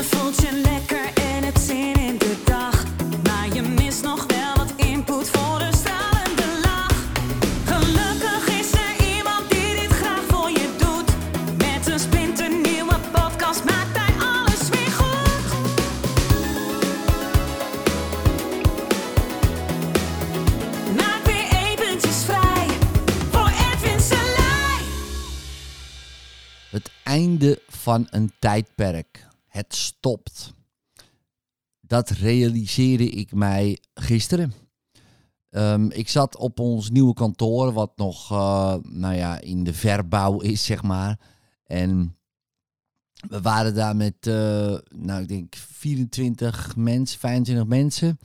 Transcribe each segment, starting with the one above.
Je voelt je lekker en het zin in de dag. Maar je mist nog wel wat input voor de stralende lach. Gelukkig is er iemand die dit graag voor je doet. Met een splinternieuwe podcast maakt hij alles weer goed. Maak weer eventjes vrij voor Edwin Selij. Het einde van een tijdperk. Het stopt. Dat realiseerde ik mij gisteren. Ehm, ik zat op ons nieuwe kantoor, wat nog eh, nou ja, in de verbouw is, zeg maar. En we waren daar met, eh, nou ik denk 24 mensen, 25 mensen.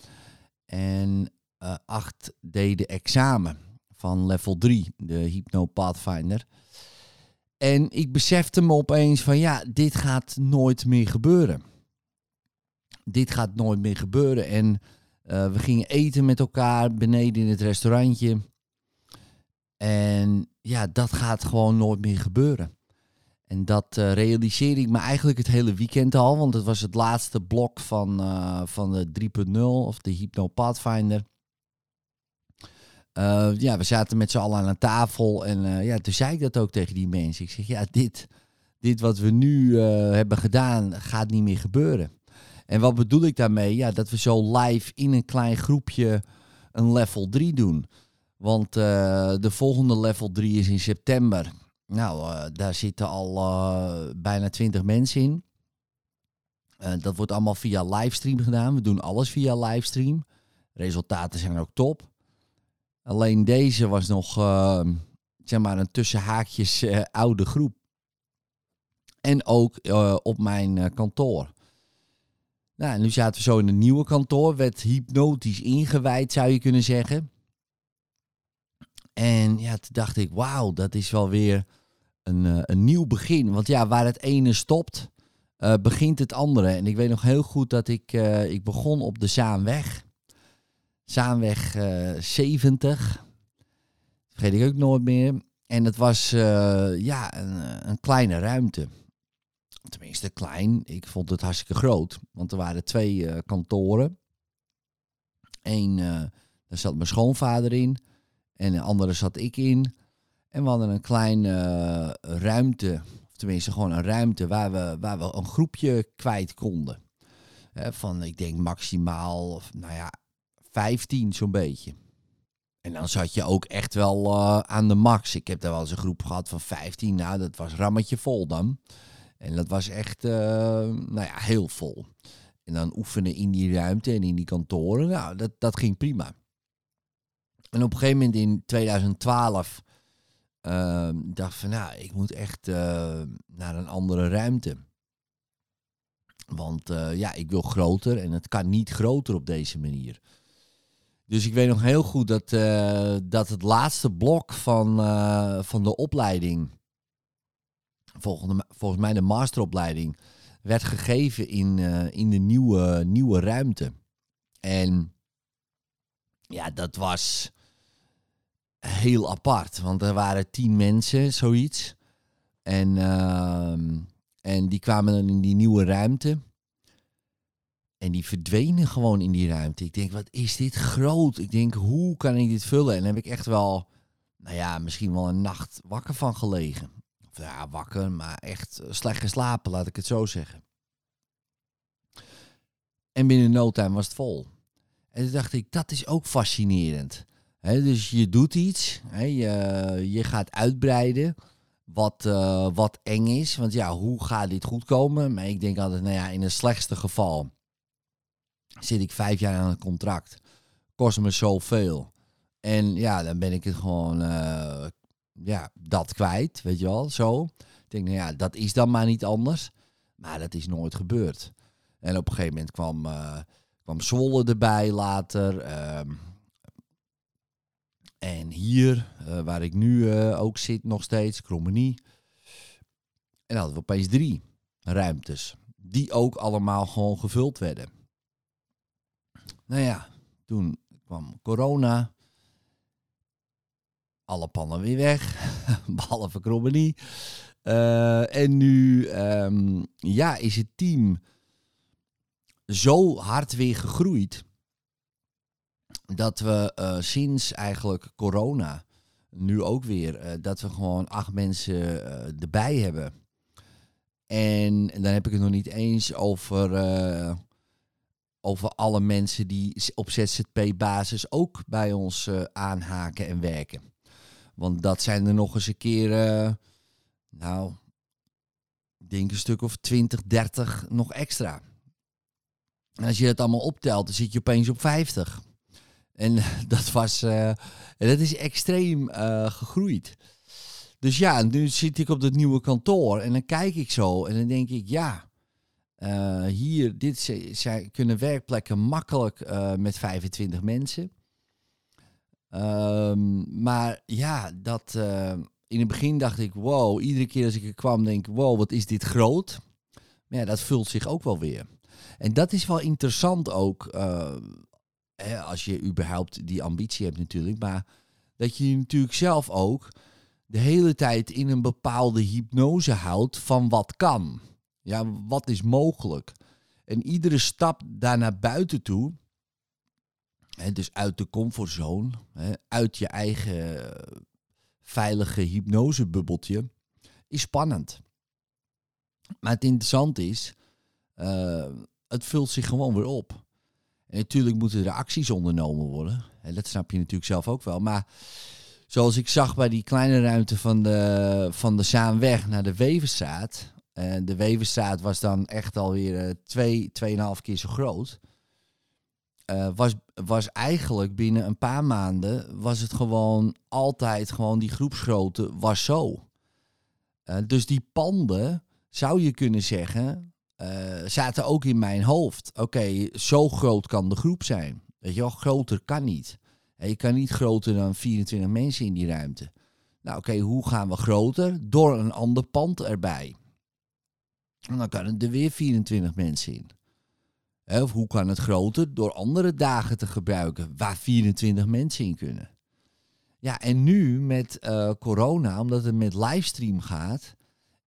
En eh, acht deden examen van level 3, de Hypno Pathfinder. En ik besefte me opeens van ja, dit gaat nooit meer gebeuren. Dit gaat nooit meer gebeuren. En eh, we gingen eten met elkaar beneden in het restaurantje. En ja, dat gaat gewoon nooit meer gebeuren. En dat eh, realiseerde ik me eigenlijk het hele weekend al. Want het was het laatste blok van, eh, van de 3.0 of de Hypno Pathfinder. Eh, ja, we zaten met z'n allen aan een tafel. En eh, ja, toen zei ik dat ook tegen die mensen. Ik zeg, ja, dit, dit wat we nu eh, hebben gedaan, gaat niet meer gebeuren. En wat bedoel ik daarmee? Ja, dat we zo live in een klein groepje een level 3 doen. Want de volgende level 3 is in september. Nou, daar zitten al bijna 20 mensen in. Dat wordt allemaal via livestream gedaan. We doen alles via livestream. Resultaten zijn ook top. Alleen deze was nog, eh, zeg maar, een tussen haakjes eh, oude groep. En ook eh, op mijn eh, kantoor. Nou, nu zaten we zo in een nieuwe kantoor. Werd hypnotisch ingewijd, zou je kunnen zeggen. En ja, toen dacht ik, wauw, dat is wel weer een, een nieuw begin. Want ja, waar het ene stopt, begint het andere. En ik weet nog heel goed dat ik, ik begon op de Zaanweg. Zaanweg eh 70. Vergeet ik ook nooit meer. En het was eh, ja, een, eh, een kleine ruimte. Tenminste, klein. Ik vond het hartstikke groot. Want er waren twee kantoren. Eén, daar zat mijn schoonvader in. En de andere zat ik in. En we hadden een kleine ruimte. Of tenminste, gewoon een ruimte waar we, waar we een groepje kwijt konden. Van, ik denk maximaal, of, nou ja, 15 zo'n beetje. En dan zat je ook echt wel eh, aan de max. Ik heb daar wel eens een groep gehad van 15. Nou, dat was rammetje vol dan. En dat was echt, eh, nou ja, heel vol. En dan oefenen in die ruimte en in die kantoren. Nou, dat, dat ging prima. En op een gegeven moment in 2012 eh, dacht van, nou, ik moet echt eh, naar een andere ruimte. Want ja, ik wil groter en het kan niet groter op deze manier. Dus ik weet nog heel goed dat, eh, dat het laatste blok van, eh, van de opleiding, volgende, volgens mij de masteropleiding, werd gegeven in, eh, in de nieuwe, nieuwe ruimte. En ja, dat was heel apart, want er waren tien mensen, zoiets. En, ehm, en die kwamen dan in die nieuwe ruimte. En die verdwenen gewoon in die ruimte. Ik denk, wat is dit groot? Ik denk, hoe kan ik dit vullen? En daar heb ik echt wel, nou ja, misschien wel een nacht wakker van gelegen. Of ja, wakker, maar echt eh, slecht geslapen, laat ik het zo zeggen. En binnen no time was het vol. En toen dacht ik, dat is ook fascinerend. Dus je doet iets, je, je gaat uitbreiden, wat, eh, wat eng is. Want ja, hoe gaat dit goed komen? Maar ik denk altijd, nou ja, in het slechtste geval zit ik vijf jaar aan een contract. Kost me zoveel. En ja, dan ben ik het gewoon, eh, ja, dat kwijt, weet je wel, zo. Ik denk, nou ja, dat is dan maar niet anders. Maar dat is nooit gebeurd. En op een gegeven moment kwam, eh, kwam Zwolle erbij later. ehm, en hier, eh, waar ik nu ook zit nog steeds, Krommenie. En dan hadden we opeens drie ruimtes. Die ook allemaal gewoon gevuld werden. Nou ja, toen kwam corona. Alle pannen weer weg. Behalve Krommenie. Eh, en nu ehm, ja, is het team zo hard weer gegroeid dat we eh, sinds eigenlijk corona, nu ook weer, eh, dat we gewoon acht mensen erbij hebben. En, dan heb ik het nog niet eens over, over alle mensen die op ZZP-basis ook bij ons eh, aanhaken en werken. Want dat zijn er nog eens een keer, eh, nou, ik denk een stuk of 20, 30 nog extra. En als je het allemaal optelt, dan zit je opeens op 50. En dat was, eh, dat is extreem gegroeid. Dus ja, nu zit ik op dat nieuwe kantoor en dan kijk ik zo en dan denk ik, ja, eh, hier, dit zijn, kunnen werkplekken makkelijk eh, met 25 mensen. Ehm, maar ja, dat, eh, in het begin dacht ik, wow, iedere keer als ik er kwam, denk ik, wow, wat is dit groot. Maar ja, dat vult zich ook wel weer. En dat is wel interessant ook, hè, als je überhaupt die ambitie hebt natuurlijk, maar dat je natuurlijk zelf ook de hele tijd in een bepaalde hypnose houdt van wat kan. Ja, wat is mogelijk. En iedere stap daar naar buiten toe, hè, dus uit de comfortzone, hè, uit je eigen eh, veilige hypnosebubbeltje, is spannend. Maar het interessante is, eh, het vult zich gewoon weer op. En natuurlijk moeten er acties ondernomen worden. En dat snap je natuurlijk zelf ook wel. Maar zoals ik zag bij die kleine ruimte van de, van de Zaanweg naar de Weverstraat. En de Weverstraat was dan echt alweer eh, twee, tweeënhalf keer zo groot. Eh, was, was eigenlijk binnen een paar maanden was het gewoon altijd gewoon die groepsgrootte was zo. Eh, dus die panden zou je kunnen zeggen eh, zaten ook in mijn hoofd. Oké, zo groot kan de groep zijn. Weet je wel, groter kan niet. Je kan niet groter dan 24 mensen in die ruimte. Nou, oké, hoe gaan we groter? Door een ander pand erbij. En dan kan er weer 24 mensen in. Of hoe kan het groter? Door andere dagen te gebruiken waar 24 mensen in kunnen. Ja, en nu met eh, corona, omdat het met livestream gaat.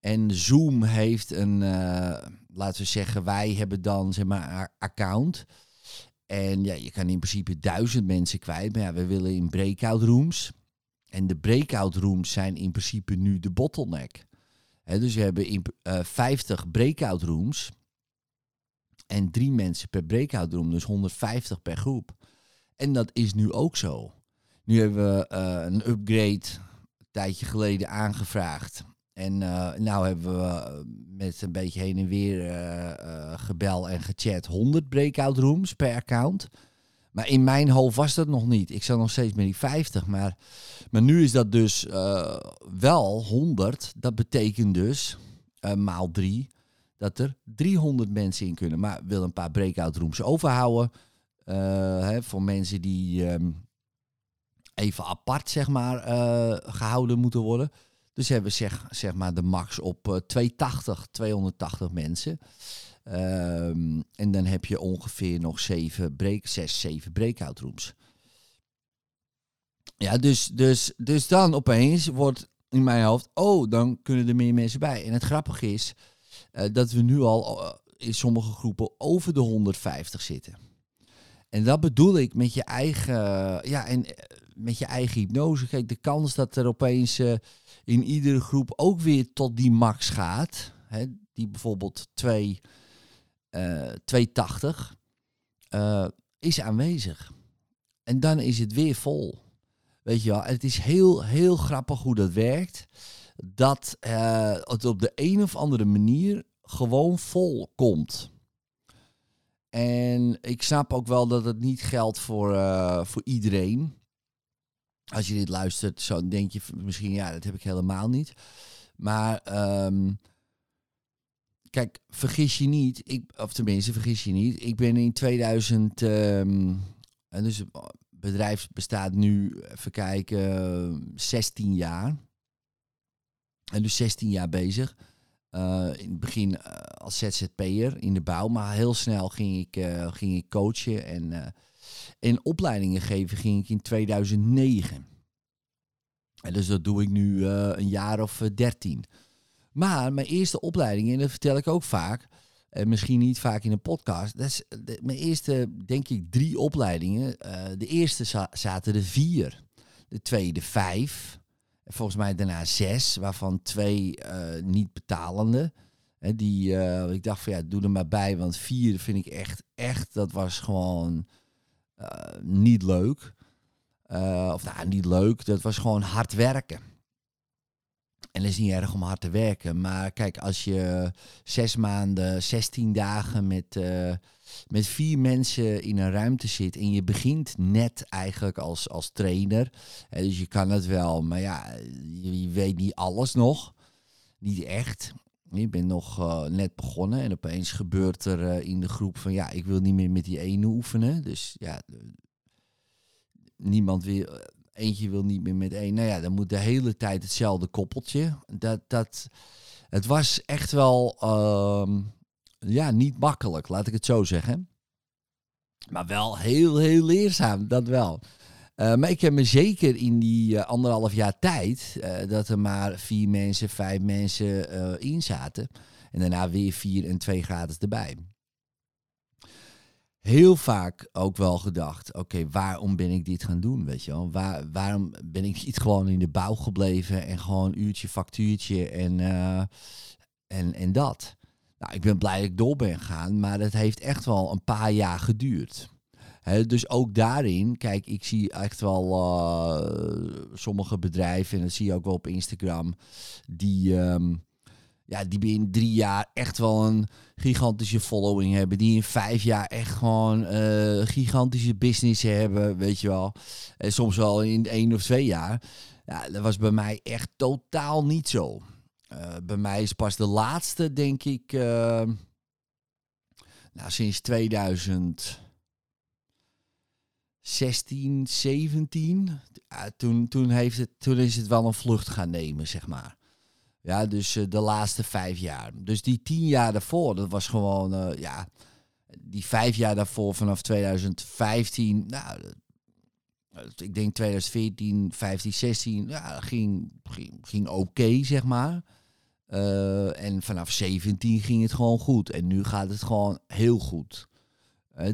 En Zoom heeft een, eh, laten we zeggen, wij hebben dan zeg maar account. En ja, je kan in principe duizend mensen kwijt. Maar ja, we willen in breakout rooms. En de breakout rooms zijn in principe nu de bottleneck. Dus we hebben in, eh 50 breakout rooms. En drie mensen per breakout room, dus 150 per groep. En dat is nu ook zo. Nu hebben we eh, een upgrade een tijdje geleden aangevraagd. En eh nou hebben we met een beetje heen en weer eh, eh, gebel en gechat 100 breakout rooms per account. Maar in mijn hoofd was dat nog niet. Ik zat nog steeds met die 50. Maar, maar nu is dat dus eh, wel 100. Dat betekent dus eh, maal 3 dat er 300 mensen in kunnen. Maar wil een paar breakout rooms overhouden. eh, hè, voor mensen die ehm, even apart zeg maar, eh, gehouden moeten worden. Dus hebben we zeg, zeg maar de max op eh 280, 280 mensen. Ehm, en dan heb je ongeveer nog 7 break, 6, 7 breakout rooms. Ja, dus, dus, dus dan opeens wordt in mijn hoofd, oh, dan kunnen er meer mensen bij. En het grappige is eh, dat we nu al eh, in sommige groepen over de 150 zitten. En dat bedoel ik met je eigen, ja, en eh, met je eigen hypnose. Kijk, de kans dat er opeens in iedere groep ook weer tot die max gaat, hè, die bijvoorbeeld 2, eh 280, eh, is aanwezig. En dan is het weer vol. Weet je wel, het is heel, heel grappig hoe dat werkt. Dat eh, het op de een of andere manier gewoon vol komt. En ik snap ook wel dat het niet geldt voor, eh, voor iedereen. Als je dit luistert, zo denk je misschien, ja, dat heb ik helemaal niet. Maar ehm, kijk, vergis je niet, ik, of tenminste, vergis je niet. Ik ben in 2000, ehm, en dus het bedrijf bestaat nu, even kijken, 16 jaar. En dus 16 jaar bezig. Eh, in het begin eh, als ZZP'er in de bouw, maar heel snel ging ik, eh, ging ik coachen en, en opleidingen geven ging ik in 2009. En dus dat doe ik nu een jaar of 13. Maar mijn eerste opleiding, en dat vertel ik ook vaak, En misschien niet vaak in een podcast. Dat is de- mijn eerste, denk ik, drie opleidingen. eh, de eerste za- zaten er vier. De tweede vijf. En volgens mij daarna zes, waarvan twee eh, niet betalende. Die, eh, ik dacht van ja, doe er maar bij, want vier vind ik echt, echt, dat was gewoon eh, niet leuk. Eh, of nou, niet leuk, dat was gewoon hard werken. En het is niet erg om hard te werken. Maar kijk, als je zes maanden, 16 dagen met, eh, met vier mensen in een ruimte zit. En je begint net eigenlijk als, als trainer. Dus je kan het wel. Maar ja, je, weet niet alles nog. Niet echt. Je bent nog eh, net begonnen. En opeens gebeurt er eh, in de groep van ja, ik wil niet meer met die ene oefenen. Dus ja, niemand wil eentje wil niet meer met één. Nou ja, dan moet de hele tijd hetzelfde koppeltje. Dat, dat, het was echt wel, ehm, ja, niet makkelijk, laat ik het zo zeggen. Maar wel heel, heel leerzaam, dat wel. Eh, maar ik heb me zeker in die eh, anderhalf jaar tijd, eh, dat er maar vier mensen, vijf mensen in zaten. En daarna weer vier en twee gratis erbij heel vaak ook wel gedacht: oké, waarom ben ik dit gaan doen? Weet je wel? Waar, waarom ben ik niet gewoon in de bouw gebleven en gewoon uurtje, factuurtje en, eh, en, en dat? Nou, ik ben blij dat ik door ben gegaan, maar het heeft echt wel een paar jaar geduurd. Dus ook daarin, kijk, ik zie echt wel eh, sommige bedrijven, en dat zie je ook wel op Instagram, die, ehm, ja, die binnen drie jaar echt wel een gigantische following hebben. Die in vijf jaar echt gewoon eh, gigantische business hebben, weet je wel. En soms wel in één of twee jaar. Ja, dat was bij mij echt totaal niet zo. Eh, bij mij is pas de laatste, denk ik, eh, nou, sinds 2016, 17. Ja, toen, toen, heeft het, toen is het wel een vlucht gaan nemen, zeg maar. Ja, dus eh, de laatste vijf jaar. Dus die tien jaar daarvoor, dat was gewoon, eh, ja, die vijf jaar daarvoor vanaf 2015, nou, ik denk 2014, 15, 16, ja, ging, ging, ging oké, zeg maar. Eh, en vanaf 17 ging het gewoon goed. En nu gaat het gewoon heel goed.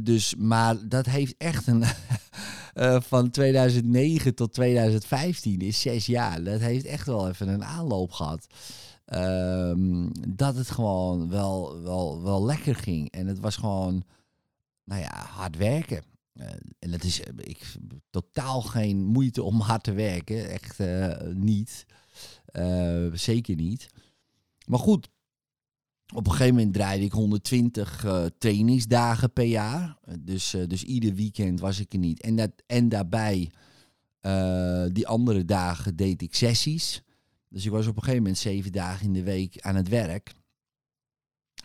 Dus, maar dat heeft echt een. eh, van 2009 tot 2015 is zes jaar. Dat heeft echt wel even een aanloop gehad. Ehm, dat het gewoon wel, wel, wel lekker ging. En het was gewoon, nou ja, hard werken. Eh, en het is, eh, ik totaal geen moeite om hard te werken. Echt niet. Zeker niet. Maar goed, op een gegeven moment draaide ik 120 eh, trainingsdagen per jaar. Eh, Dus, eh, dus ieder weekend was ik er niet. En, dat, en daarbij, eh, die andere dagen deed ik sessies. Dus ik was op een gegeven moment zeven dagen in de week aan het werk.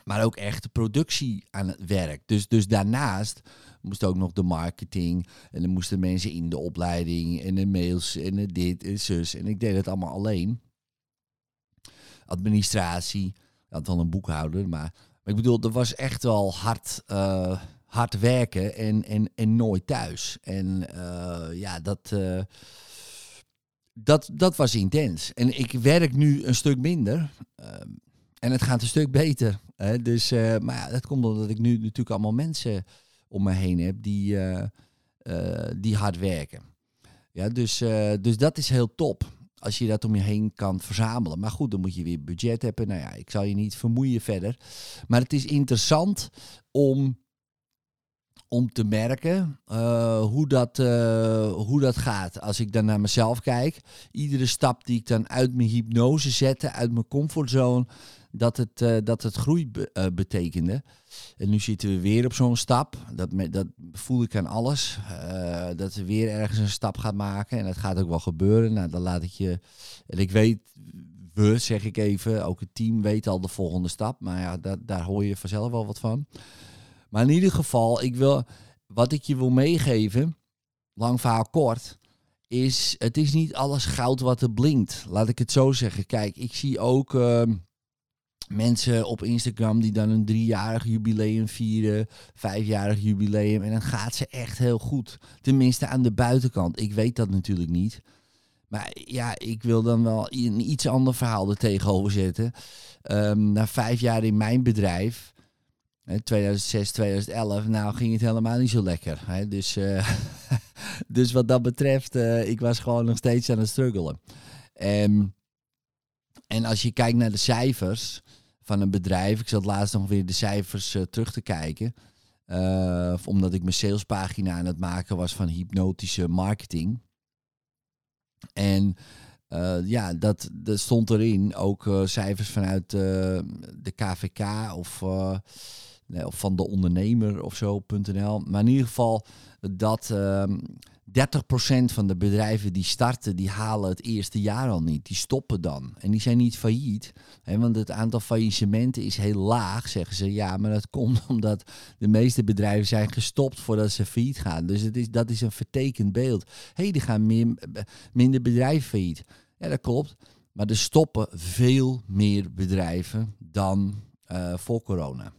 Maar ook echt de productie aan het werk. Dus, dus daarnaast moest ook nog de marketing. En dan moesten mensen in de opleiding. En de mails en dit en zus. En ik deed het allemaal alleen. Administratie. Had wel een boekhouder. Maar, ik bedoel, er was echt wel hard, eh, hard werken. En, en, en nooit thuis. En eh, ja, dat... eh, dat, dat was intens. En ik werk nu een stuk minder. en het gaat een stuk beter. Hè? Dus, maar ja, dat komt omdat ik nu natuurlijk allemaal mensen om me heen heb die, die hard werken. Ja, dus, dus dat is heel top. Als je dat om je heen kan verzamelen. Maar goed, dan moet je weer budget hebben. Nou ja, ik zal je niet vermoeien verder. Maar het is interessant om, om te merken eh, hoe, dat, eh, hoe dat gaat. Als ik dan naar mezelf kijk. Iedere stap die ik dan uit mijn hypnose zette, uit mijn comfortzone dat het, eh, dat het groei be- betekende. En nu zitten we weer op zo'n stap. Dat, me, dat voel ik aan alles. Dat we weer ergens een stap gaan maken. En dat gaat ook wel gebeuren. Nou, dan laat ik je. En ik weet, we zeg ik even, ook het team weet al de volgende stap. Maar ja, dat, daar hoor je vanzelf wel wat van. Maar in ieder geval, ik wil, wat ik je wil meegeven, lang verhaal kort, is het is niet alles goud wat er blinkt. Laat ik het zo zeggen. Kijk, ik zie ook. ehm, mensen op Instagram die dan een driejarig jubileum vieren, vijfjarig jubileum. En dan gaat ze echt heel goed. Tenminste aan de buitenkant. Ik weet dat natuurlijk niet. Maar ja, ik wil dan wel een iets ander verhaal er tegenover zetten. Ehm, na vijf jaar in mijn bedrijf 2006, 2011, nou ging het helemaal niet zo lekker. Hè? Dus, eh, dus wat dat betreft, eh, ik was gewoon nog steeds aan het struggelen. Ehm, en als je kijkt naar de cijfers van een bedrijf, ik zat laatst nog weer de cijfers eh, terug te kijken. eh, omdat ik mijn salespagina aan het maken was van hypnotische marketing. En eh, ja, dat, stond erin. Ook eh, cijfers vanuit eh, de KVK of, eh, of van de ondernemer of zo.nl. Maar in ieder geval dat ehm 30% van de bedrijven die starten, die halen het eerste jaar al niet. Die stoppen dan. En die zijn niet failliet. Hè, want het aantal faillissementen is heel laag, zeggen ze. Ja, maar dat komt omdat de meeste bedrijven zijn gestopt voordat ze failliet gaan. Dus het is, dat is een vertekend beeld. Hé, hey, die gaan minder bedrijven failliet. Ja, dat klopt. Maar er stoppen veel meer bedrijven dan eh, voor corona.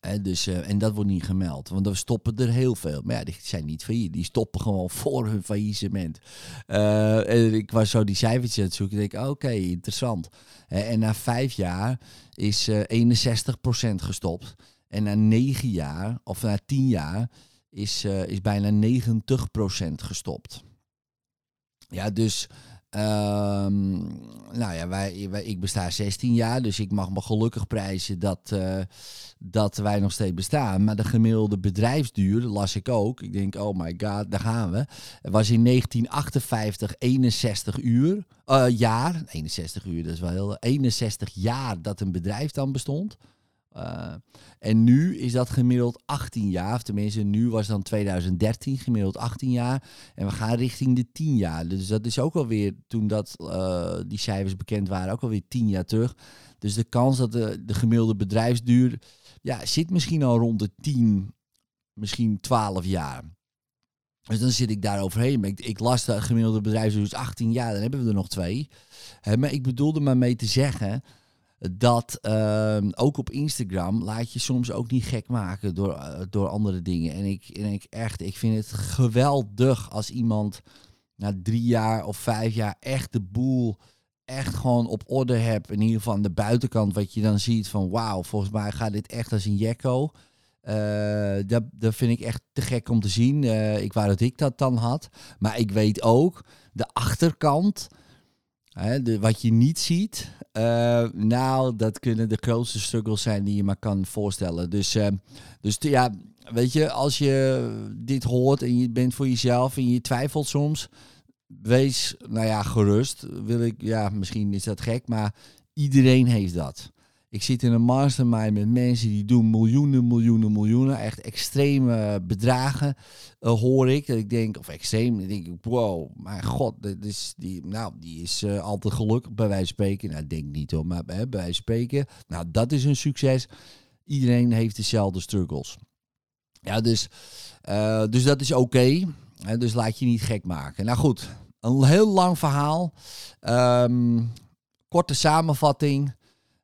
Hè, dus, eh, en dat wordt niet gemeld, want er stoppen er heel veel. Maar ja, die zijn niet failliet. Die stoppen gewoon voor hun faillissement. Eh, en ik was zo die cijfertjes aan het zoeken. Ik denk, oké, interessant. En na vijf jaar is eh 61% gestopt. En na negen jaar, of na tien jaar, is, eh, is bijna 90% gestopt. Ja, dus Ehm, nou ja, wij, wij, ik besta 16 jaar, dus ik mag me gelukkig prijzen dat, eh, dat wij nog steeds bestaan. Maar de gemiddelde bedrijfsduur, las ik ook. Ik denk, oh my god, daar gaan we. Was in 1958 61 uur, eh, jaar. 61 uur, dat is wel heel... 61 jaar dat een bedrijf dan bestond. Uh, en nu is dat gemiddeld 18 jaar, of tenminste nu was dan 2013 gemiddeld 18 jaar. En we gaan richting de 10 jaar. Dus dat is ook alweer, toen dat, uh, die cijfers bekend waren, ook alweer 10 jaar terug. Dus de kans dat de, de gemiddelde bedrijfsduur, ja, zit misschien al rond de 10, misschien 12 jaar. Dus dan zit ik daar overheen. Ik, ik las de gemiddelde bedrijfsduur is 18 jaar, dan hebben we er nog twee. Maar ik bedoelde maar mee te zeggen dat uh, ook op Instagram laat je soms ook niet gek maken door, uh, door andere dingen. En ik, en ik echt, ik vind het geweldig als iemand na drie jaar of vijf jaar echt de boel echt gewoon op orde hebt. In ieder geval aan de buitenkant wat je dan ziet van wauw, volgens mij gaat dit echt als een jekko. Uh, dat, dat vind ik echt te gek om te zien. Uh, ik wou dat ik dat dan had. Maar ik weet ook, de achterkant, wat je niet ziet, uh, nou, dat kunnen de grootste struggles zijn die je maar kan voorstellen. Dus, uh, dus ja, weet je, als je dit hoort en je bent voor jezelf en je twijfelt soms, wees, nou ja, gerust. Wil ik, ja, misschien is dat gek, maar iedereen heeft dat. Ik zit in een mastermind met mensen die doen miljoenen, miljoenen, miljoenen. Echt extreme bedragen uh, hoor ik. Dat ik denk, of extreem, dan denk ik, wow, mijn god, dit is die, nou, die is uh, altijd gelukkig bij wijze van spreken. Nou, denk niet hoor, maar bij wijze spreken. Nou, dat is een succes. Iedereen heeft dezelfde struggles. Ja, dus, uh, dus dat is oké. Okay. Dus laat je niet gek maken. Nou goed, een heel lang verhaal. Um, korte samenvatting.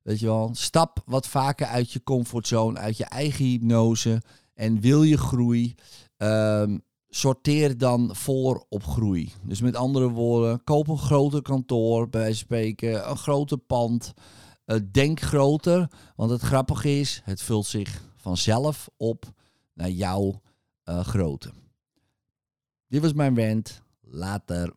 Weet je wel, stap wat vaker uit je comfortzone, uit je eigen hypnose. En wil je groei, um, sorteer dan voor op groei. Dus met andere woorden, koop een groter kantoor, bij wijze spreken, een groter pand. Uh, denk groter, want het grappige is, het vult zich vanzelf op naar jouw uh, grootte. Dit was mijn rant. Later.